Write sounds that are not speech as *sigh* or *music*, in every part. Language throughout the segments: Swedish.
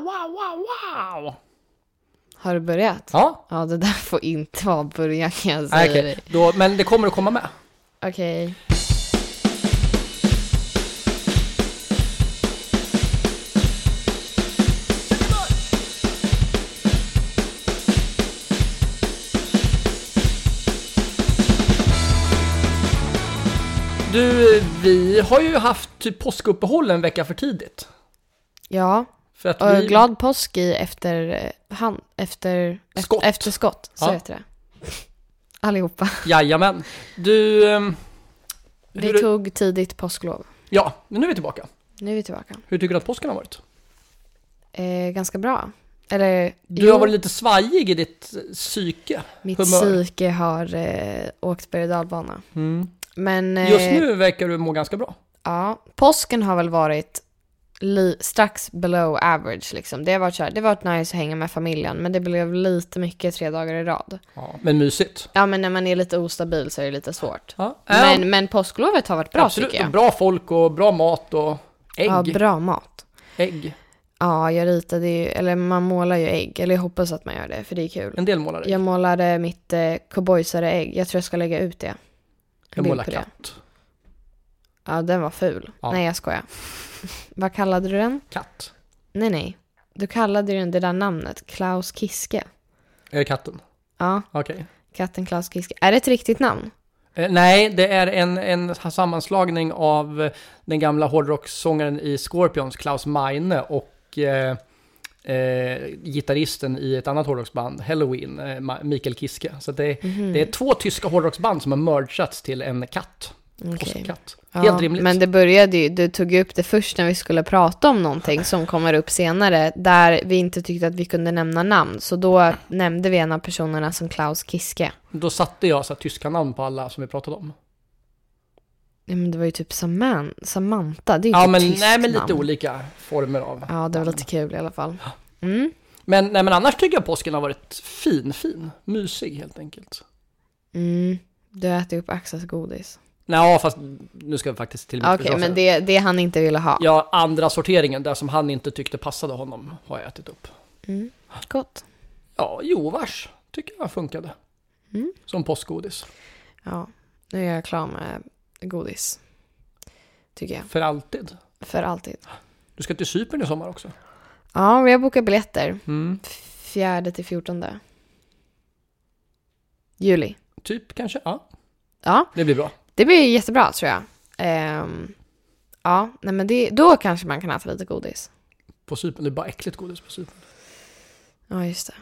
wow, wow, wow, wow. Har du börjat? Ja, Ja, det där får inte vara början kan jag säga okej. dig. Då, men det kommer att komma med. Okej. Du, vi har ju haft typ påskuppehåll en vecka för tidigt. Ja, För att och vi... glad påsk i efter, eh, hand, efter, Skott. efter, skott. Så Ja. heter det. Allihopa. Jajamän. Du... ehm, Vi hur- tog tidigt påsklov. Ja, men nu är vi tillbaka. Nu är vi tillbaka. Hur tycker du att påsken har varit? Eh, ganska bra. Eller, Du har varit lite svajig i ditt eh, psyke. mitt humör. psyke har eh, åkt berg och. Mm. Men eh, Just nu verkar du må ganska bra. Ja, påsken har väl varit strax below average liksom. Det har varit så här, det har varit nice att hänga med familjen, men det blev lite mycket tre dagar i rad. Ja, men mysigt. Ja, men när man är lite ostabil så är det lite svårt. Ja, Men, men påsklovet har varit bra absolut. tycker jag. Bra folk och bra mat och ägg. Ja, bra mat. ägg. Ja, jag ritade ju, eller man målar ju ägg, eller jag hoppas att man gör det, för det är kul. En del målar ägg. Jag målade mitt eh, cowboysare ägg, jag tror jag ska lägga ut det. En Jag målar det. katt. Ja, den var ful. Ja. Nej, jag skojar. Vad kallade du den? Katt. Nej, nej. Du kallade den det där namnet, Klaus Kiske. Är det katten? Ja, Okej. katten Klaus Kiske. Är det ett riktigt namn? Eh, nej, det är en, en sammanslagning av eh, den gamla hårdrockssångaren i Scorpions, Klaus Meine, och eh, eh, gitarristen i ett annat hårdrocksband, Halloween, eh, Mikael Kiske. Så det, Mhm. det är två tyska hårdrocksband som har mergats till en katt. Okej. Påskkatt. Ja, Helt rimligt. Men det började ju, du tog upp det först när vi skulle prata om någonting som kommer upp senare, där vi inte tyckte att vi kunde nämna namn. Så då nämnde vi en av personerna som Klaus Kiske. Då satte jag så här, tyska namn på alla som vi pratade om. Ja, men det var ju typ Saman, Samantha, det är ju Ja, inte men, tyskt nej, men lite namn. olika former av Ja, det var lite kul i alla fall. Mm. Men, nej, men annars tycker jag påsken har varit fin, fin. Mysig helt enkelt. Mm. Du äter upp Axels godis. Nej, fast nu ska vi faktiskt till Okej, men det, det han inte ville ha. Ja, andra sorteringen, där som han inte tyckte passade honom, har jag ätit upp. Mm. Gott. Ja, Jovars tycker jag funkade. Mm. Som påskgodis. Ja, nu är jag klar med godis. Tycker jag. För alltid. För alltid. Du ska till Cypern i sommar också. Ja, vi har bokat biljetter. Mm. Fjärde till fjortonde. Juli. Typ kanske, ja. Ja, Det blir bra. Det blir jättebra tror jag. Ehm, ja, nej men det, då kanske man kan äta lite godis. På Cypern, det är bara äckligt godis på Cypern. Ja, just det.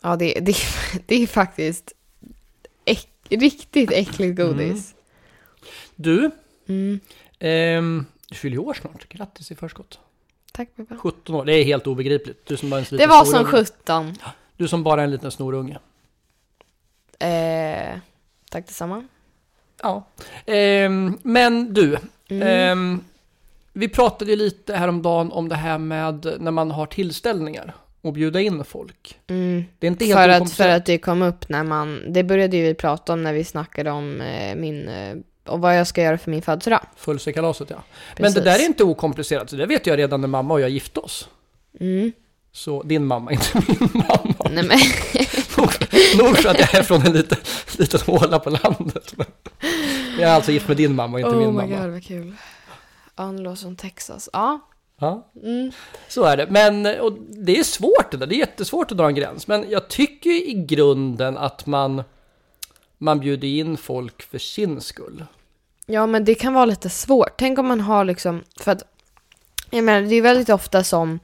Ja, det, det, *laughs* det är faktiskt äck, riktigt äckligt godis. Du, Mm. ehm, du fyller ju år snart. Grattis i förskott. Tack pappa. 17 år, det är helt obegripligt. Du som bara en Det liten var som snorunge. 17. Du som bara är en liten snorunge. Eh, tack detsamma. Ja. Ehm, men du, Mm. ehm, vi pratade ju lite häromdagen om det här med när man har tillställningar och bjuda in folk. Mm. Det är inte helt För att, för att det kom upp när man, det började ju vi prata om när vi snackade om eh, min, eh, och vad jag ska göra för min födelsedag. Fullsekalaset ja. Men Precis. det där är inte okomplicerat, så det vet jag redan när mamma och jag gifte oss. Mm. Så din mamma, *laughs* inte min mamma. Nej men, *laughs* Nog för att jag är från en liten, liten håla på landet. Men jag är alltså gift med din mamma och inte oh min my mamma. god vad kul. Låter som Texas. Ja. Ja, Mm. så är det. Men och det är svårt det där, det är jättesvårt att dra en gräns. Men jag tycker i grunden att man, man bjuder in folk för sin skull. Ja, men det kan vara lite svårt. Tänk om man har liksom, för att, jag menar det är väldigt ofta som,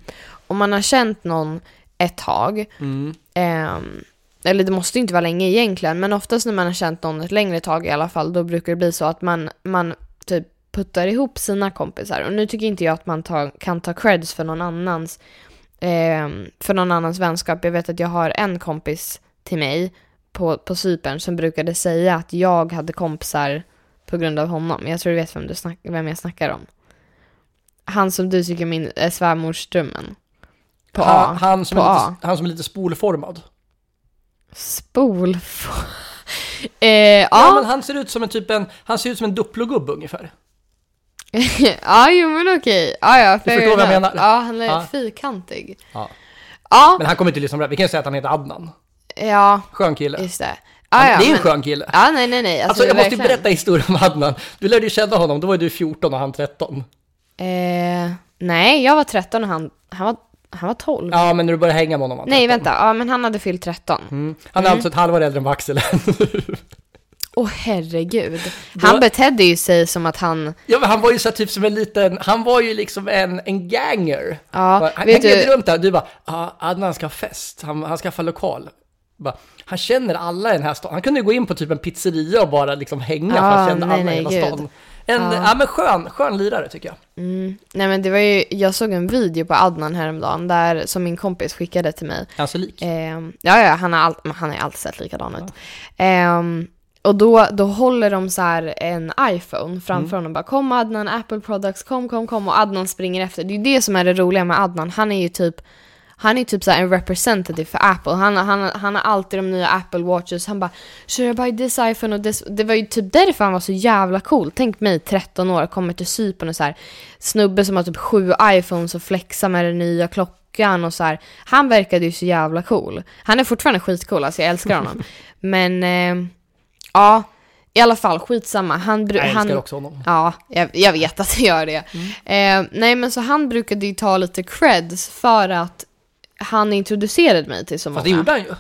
om man har känt någon ett tag, Mm. Ehm, eller det måste inte vara länge egentligen, men oftast när man har känt någon ett längre tag i alla fall, då brukar det bli så att man, man typ puttar ihop sina kompisar. Och nu tycker inte jag att man tar, kan ta creds för någon annans, ehm, för någon annans vänskap. Jag vet att jag har en kompis till mig på, på Cypern som brukade säga att jag hade kompisar på grund av honom. Jag tror du vet vem, du snack, vem jag snackar om. Han som du tycker min är svärmorsdrömmen. På han, A. han, som på är A. lite, han som är lite spolformad. Spol... *laughs* eh, Ja. ja. men han ser ut som en typ en, han ser ut som en Duplo-gubbe ungefär. *laughs* ja, jo men okej. Ja, ja, Du förstår vad jag menar? Ja, han är Ja. fyrkantig. Ja. Ja, Men han kommer inte det. Vi kan ju säga att han heter Adnan. ja, Skön kille. just det. Han, Ja, det är ju en men- skön kille. Ja, nej, nej, nej. Alltså jag måste ju berätta historien om Adnan. Du lärde ju känna honom, då var ju du 14 och han 13. Eh, nej, jag var 13 och han, han, var, han var 12. Ja, men när du började hänga med honom nej, 13. vänta. Ja, men han hade fyllt 13. Mm. Han är alltså ett halvår äldre än vad Axel är. Åh herregud. Då- Han betedde ju sig som att han... Ja, men han var ju så typ som en liten, han var ju liksom en, en ganger. Ja, han vet hängde du... runt där, du bara, ah, Adnan ska ha fest, han, han skaffar lokal. Bara, han känner alla i den här stan. Han kunde ju gå in på typ en pizzeria och bara liksom hänga för Ja, han kände nej, alla i hela stan. En, Ja. ja. men skön, skön lirare tycker jag. Mm, nej men det var ju, jag såg en video på Adnan häromdagen där, som min kompis skickade till mig. Alltså lik. Ehm, ja, ja, han har, all, han har alltid sett likadan ut. Ehm, och då, då håller de så här en iPhone framför honom och bara kom Adnan, Apple Products, kom, kom, kom och Adnan springer efter. Det är ju det som är det roliga med Adnan. Han är ju typ han är typ så här en representative för Apple. Han, han, han har alltid de nya Apple Watches. Han bara “Should I buy this iPhone och this?” Det var ju typ därför han var så jävla cool. Tänk mig 13 år, kommer till Cypern och så här snubbe som har typ sju iPhones och flexar med den nya klockan och så här. Han verkade ju så jävla cool. Han är fortfarande skitcool, alltså jag älskar honom. *laughs* Men eh, ja, i alla fall skitsamma. Han, Jag älskar han, också honom. Ja, jag, jag vet att jag gör det. Mm. Eh, nej, men så han brukade ju ta lite creds för att han introducerade mig till så många. Fast det gjorde han ju.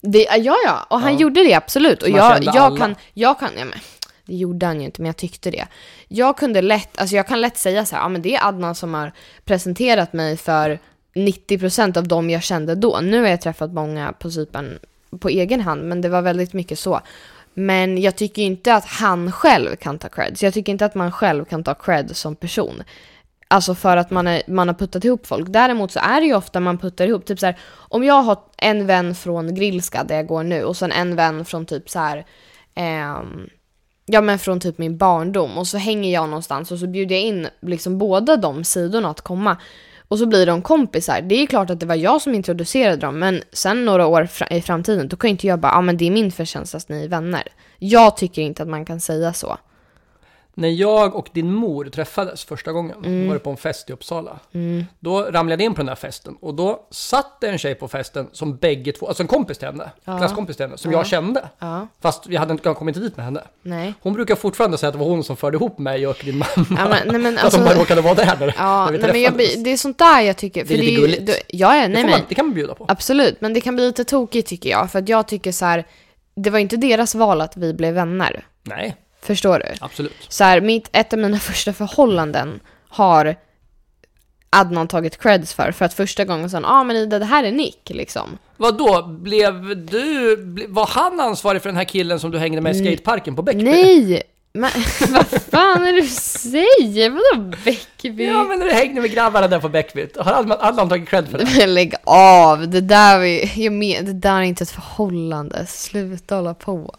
Det, ja, ja, och han Ja. gjorde det absolut. Och jag, jag alla. kan, jag kan, ja, men, det gjorde han ju inte, men jag tyckte det. Jag kunde lätt, alltså jag kan lätt säga så här, ja men det är Adnan som har presenterat mig för 90% av dem jag kände då. Nu har jag träffat många på Cypern på egen hand, men det var väldigt mycket så. Men jag tycker inte att han själv kan ta creds. Jag tycker inte att man själv kan ta cred som person. Alltså för att man, är, man har puttat ihop folk. Däremot så är det ju ofta man puttar ihop, typ så här, om jag har en vän från Grillska där jag går nu och sen en vän från typ så här, eh, ja men från typ min barndom och så hänger jag någonstans och så bjuder jag in liksom båda de sidorna att komma. Och så blir de kompisar. Det är ju klart att det var jag som introducerade dem men sen några år fr i framtiden då kan ju inte jag bara, ja ah, men det är min förtjänst att ni är vänner. Jag tycker inte att man kan säga så. När jag och din mor träffades första gången, Mm. var det på en fest i Uppsala. Då ramlade jag in på den här festen och då satt det en tjej på festen som bägge två, alltså en kompis till henne, Ja. klasskompis till henne, som Ja. jag kände. Ja, Fast jag hade inte kommit dit med henne. nej. Hon brukar fortfarande säga att det var hon som förde ihop mig och din mamma. Ja, men, nej, men *laughs* alltså, hon bara råkade vara där när, ja, när vi nej, men jag, det är sånt där jag tycker. Det är lite gulligt. du- Ja, det, nej men. man, det kan man bjuda på. Absolut, men det kan bli lite tokigt tycker jag. För att jag tycker så här, det var inte deras val att vi blev vänner. Nej, Förstår du? absolut. Så här, mitt, ett av mina *laughs* första förhållanden har Adnan tagit creds för. För att första gången sa han, ah, men Ida, det här är Nick liksom. Vad då blev du, ble, var han ansvarig för den här killen som du hängde med i skateparken på Bäckby? Nej! Men *laughs* vad fan är det du säger? Vadå Bäckby? Ja men när du hängde med grabbarna där på Bäckby, har Allan tagit cred för det? Men lägg av, det där, ju- jag men, det där är inte ett förhållande. Sluta hålla på.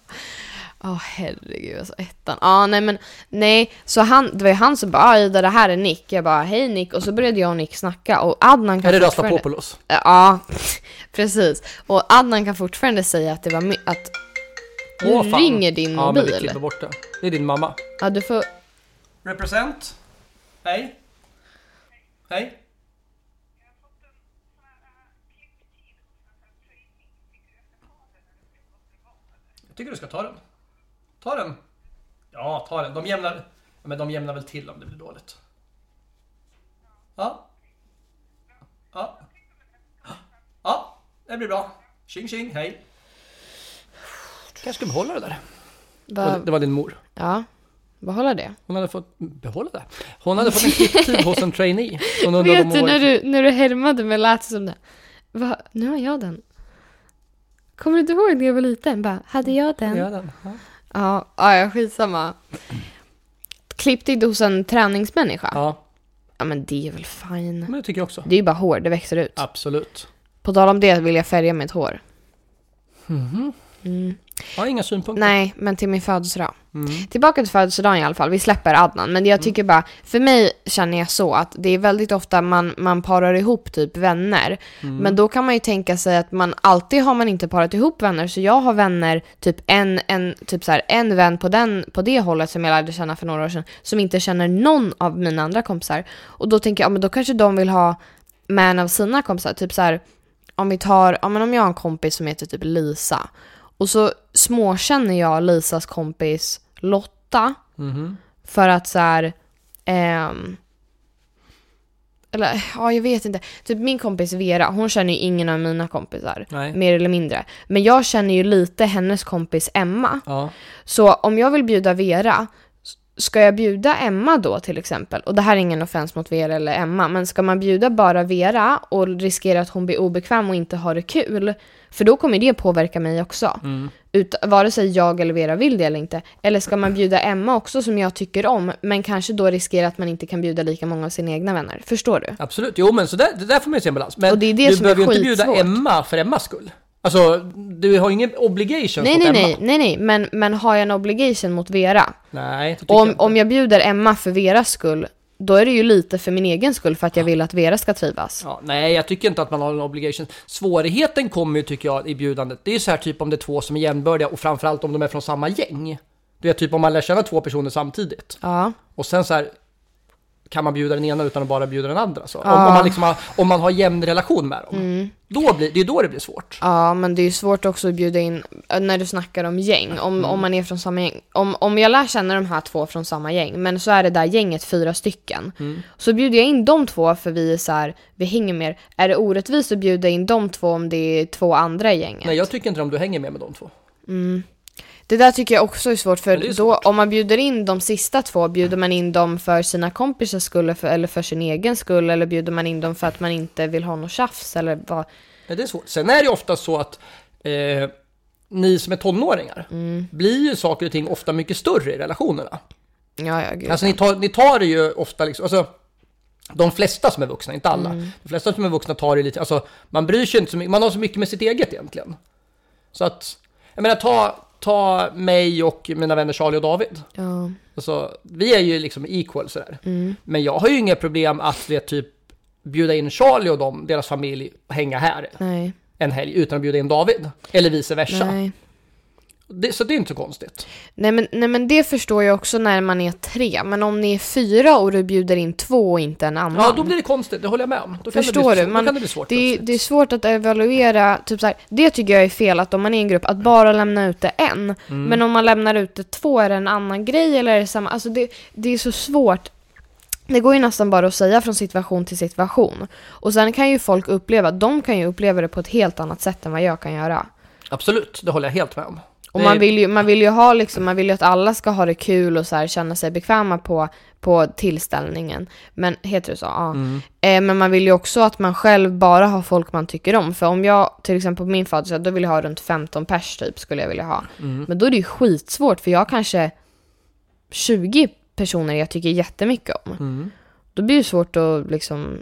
Åh herregud, alltså ettan. Ja, nej men nej, så han, det var ju han som bara ah, Ida, det här är Nick. Jag bara hej Nick och så började jag och Nick snacka och Adnan kan Är det Rasta fortfarande- Popoulos? Ja, *laughs* precis. Och Adnan kan fortfarande säga att det var att nu fan. ringer din Ja men vi mobil. klipper bort det. Det är din mamma. Ja, du får... Represent. Hej. Hej. Jag tycker du ska ta den. Ta den. Ja, ta den. De jämnar, men de jämnar väl till om det blir dåligt. Ja. Ja. Ja, det blir bra. Tjing tjing, hej. Du kanske ska behålla det där. Det var, Va, det var din mor. ja, behålla det. Hon hade fått behålla det. Hon hade fått en klipptid hos en trainee. Hon Vet du när, du när du härmade mig lät det som det. Va, nu har jag den. Kommer du inte ihåg när jag var liten? Bara, hade jag den? Ja, den. Ja. Ja, ja, skitsamma. Klippte inte hos en träningsmänniska? Ja. ja, men det är väl fine. men det tycker jag också. Det är ju bara hår, det växer ut. Absolut. På tal om det vill jag färga mitt hår. Mhm. Mm. Jag har inga synpunkter. Nej, men till min födelsedag. Mm. Tillbaka till födelsedagen i alla fall. Vi släpper Adnan. Men jag tycker bara, för mig känner jag så att det är väldigt ofta man, man parar ihop typ vänner. Mm. Men då kan man ju tänka sig att man alltid har man inte parat ihop vänner. Så jag har vänner, typ en, en, typ så här, en vän på, den, på det hållet som jag lärde känna för några år sedan. Som inte känner någon av mina andra kompisar. Och då tänker jag, ja men då kanske de vill ha med en av sina kompisar. Typ så här, om vi tar, ja men om jag har en kompis som heter typ Lisa. Och så småkänner jag Lisas kompis Lotta. Mhm. För att så här, ehm, eller ja, jag vet inte. Typ min kompis Vera, hon känner ju ingen av mina kompisar. Nej. Mer eller mindre. Men jag känner ju lite hennes kompis Emma. Ja. Så om jag vill bjuda Vera, ska jag bjuda Emma då till exempel? Och det här är ingen offens mot Vera eller Emma, men ska man bjuda bara Vera och riskera att hon blir obekväm och inte har det kul? För då kommer det påverka mig också. Mm. Ut, vare sig jag eller Vera vill det eller inte. Eller ska man bjuda Emma också som jag tycker om, men kanske då riskera att man inte kan bjuda lika många av sina egna vänner. Förstår du? Absolut, jo men så där, det där får man ju se en balans. Men Och det är det du som behöver ju inte bjuda. Emma för Emmas skull. Alltså, du har ingen obligation Nej, mot nej, Emma. nej, nej, nej, men, men har jag en obligation mot Vera? Nej, Om, jag om jag bjuder Emma för Veras skull, då är det ju lite för min egen skull för att jag vill att Vera ska trivas. Ja, nej, jag tycker inte att man har en obligation. Svårigheten kommer ju, tycker jag, i bjudandet. Det är så här typ om det är två som är jämnbördiga och framförallt om de är från samma gäng. Du vet, typ om man lär känna två personer samtidigt. Ja. Och sen så här kan man bjuda den ena utan att bara bjuda den andra. Så. Om. Mm. om, man liksom har, om man har jämn relation med dem. Då blir, det är då det blir svårt. Ja, men det är ju svårt också att bjuda in, äh, när du snackar om gäng, om, om man är från samma gäng. Om, om jag lär känna de här två från samma gäng, men så är det där gänget fyra stycken. Så bjuder jag in de två för vi är så här, vi hänger mer. Är det orättvist att bjuda in de två om det är två andra i gänget? Nej, jag tycker inte om du hänger med med de två. Det där tycker jag också är svårt, för är då, om man bjuder in de sista två, bjuder man in dem för sina kompisars skull för, eller för sin egen skull, eller bjuder man in dem för att man inte vill ha något tjafs, eller vad? Nej, det är svårt. Sen är det ju ofta så att eh, ni som är tonåringar Mm. blir ju saker och ting ofta mycket större i relationerna. Ja, ja, gud. Alltså ni tar, ni tar det ju ofta liksom, alltså de flesta som är vuxna, inte alla. Mm. De flesta som är vuxna tar det lite, alltså man bryr sig inte så mycket, man har så mycket med sitt eget egentligen. Så att, jag menar ta, ta mig och mina vänner Charlie och David. ja. Alltså, vi är ju liksom equal sådär. Mm. Men jag har ju inga problem att vet, typ bjuda in Charlie och dem, deras familj, och hänga här Nej, en helg utan att bjuda in David. Eller vice versa. nej. Det, så det är inte så konstigt. Nej men, nej men det förstår jag också när man är tre, men om ni är fyra och du bjuder in två och inte en annan. Ja, då blir det konstigt, det håller jag med om. Då Förstår det bli, du? Då Man- kan det bli svårt det, det är svårt att evaluera, typ så här, det tycker jag är fel att om man är i en grupp, att bara lämna ut det en. Mm. Men om man lämnar ut det två, är det en annan grej eller är det samma? Alltså det, det är så svårt. Det går ju nästan bara att säga från situation till situation. Och sen kan ju folk uppleva, de kan ju uppleva det på ett helt annat sätt än vad jag kan göra. Absolut, det håller jag helt med om. Och man vill, ju, man vill ju ha liksom, man vill ju att alla ska ha det kul och så här, känna sig bekväma på, på tillställningen. Men, heter det så? Ja. Mm. Eh, men man vill ju också att man själv bara har folk man tycker om. För om jag, till exempel på min födelsedag, då vill jag ha runt 15 pers typ, skulle jag vilja ha. Mm. Men då är det ju skitsvårt, för jag har kanske 20 personer jag tycker jättemycket om. Mm. Då blir det svårt att liksom,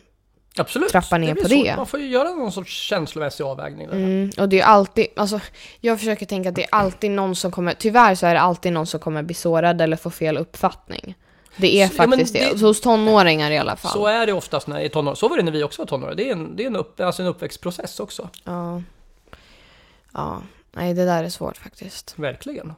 Absolut. Trappa ner blir på svårt. det. Man får ju göra någon sorts känslomässig avvägning. där. mm, och det är alltid, alltså jag försöker tänka att det är alltid någon som kommer, tyvärr så är det alltid någon som kommer bli sårad eller få fel uppfattning. Det är Så- ja, faktiskt det, det- hos tonåringar i alla fall. Så är det oftast när i tonår. Så var det när vi också var tonåringar. Det är en, det är en, upp, alltså en uppväxtprocess också. Ja. Ja, nej det där är svårt faktiskt. Verkligen.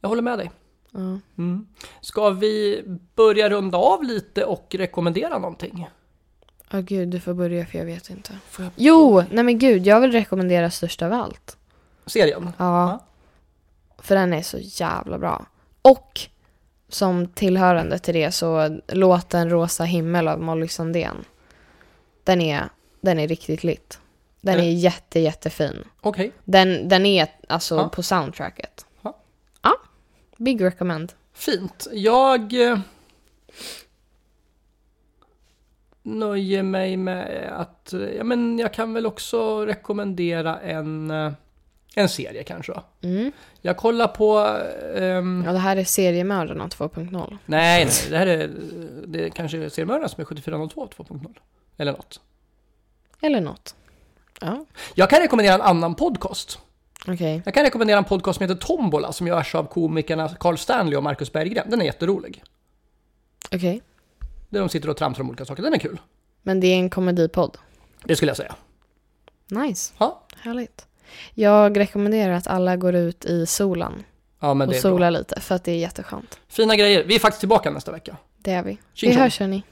Jag håller med dig. Ja. Mm. Ska vi börja runda av lite och rekommendera någonting? Ja gud, du får börja för jag vet inte. Jo, nej men gud, jag vill rekommendera Störst av allt. Serien? Ja. För den är så jävla bra. Och som tillhörande till det så låten Rosa himmel av Molly Sandén. Den är, den är riktigt lit. Den Är är jätte, jättefin. Okej, Den, den är alltså Ja. på soundtracket. Big recommend. fint. Jag eh, nöjer mig med att, eh, ja men jag kan väl också rekommendera en, eh, en serie kanske. Mm. Jag kollar på... ehm, Ja, det här är seriemördarna 2.0. Nej, nej, det här är, det är kanske seriemördaren som är 7402 2.0. Eller något. Eller något. Ja. Jag kan rekommendera en annan podcast. Okej. Jag kan rekommendera en podcast som heter Tombola som görs av komikerna Carl Stanley och Marcus Berggren. Den är jätterolig. Okej. Där de sitter och tramsar om olika saker. Den är kul. Men det är en komedipodd. Det skulle jag säga. Nice. Ja, Härligt. Jag rekommenderar att alla går ut i solen ja och solar lite för att det är jätteskönt. Fina grejer. Vi är faktiskt tillbaka nästa vecka. Det är vi. Tjing vi hörs hörni.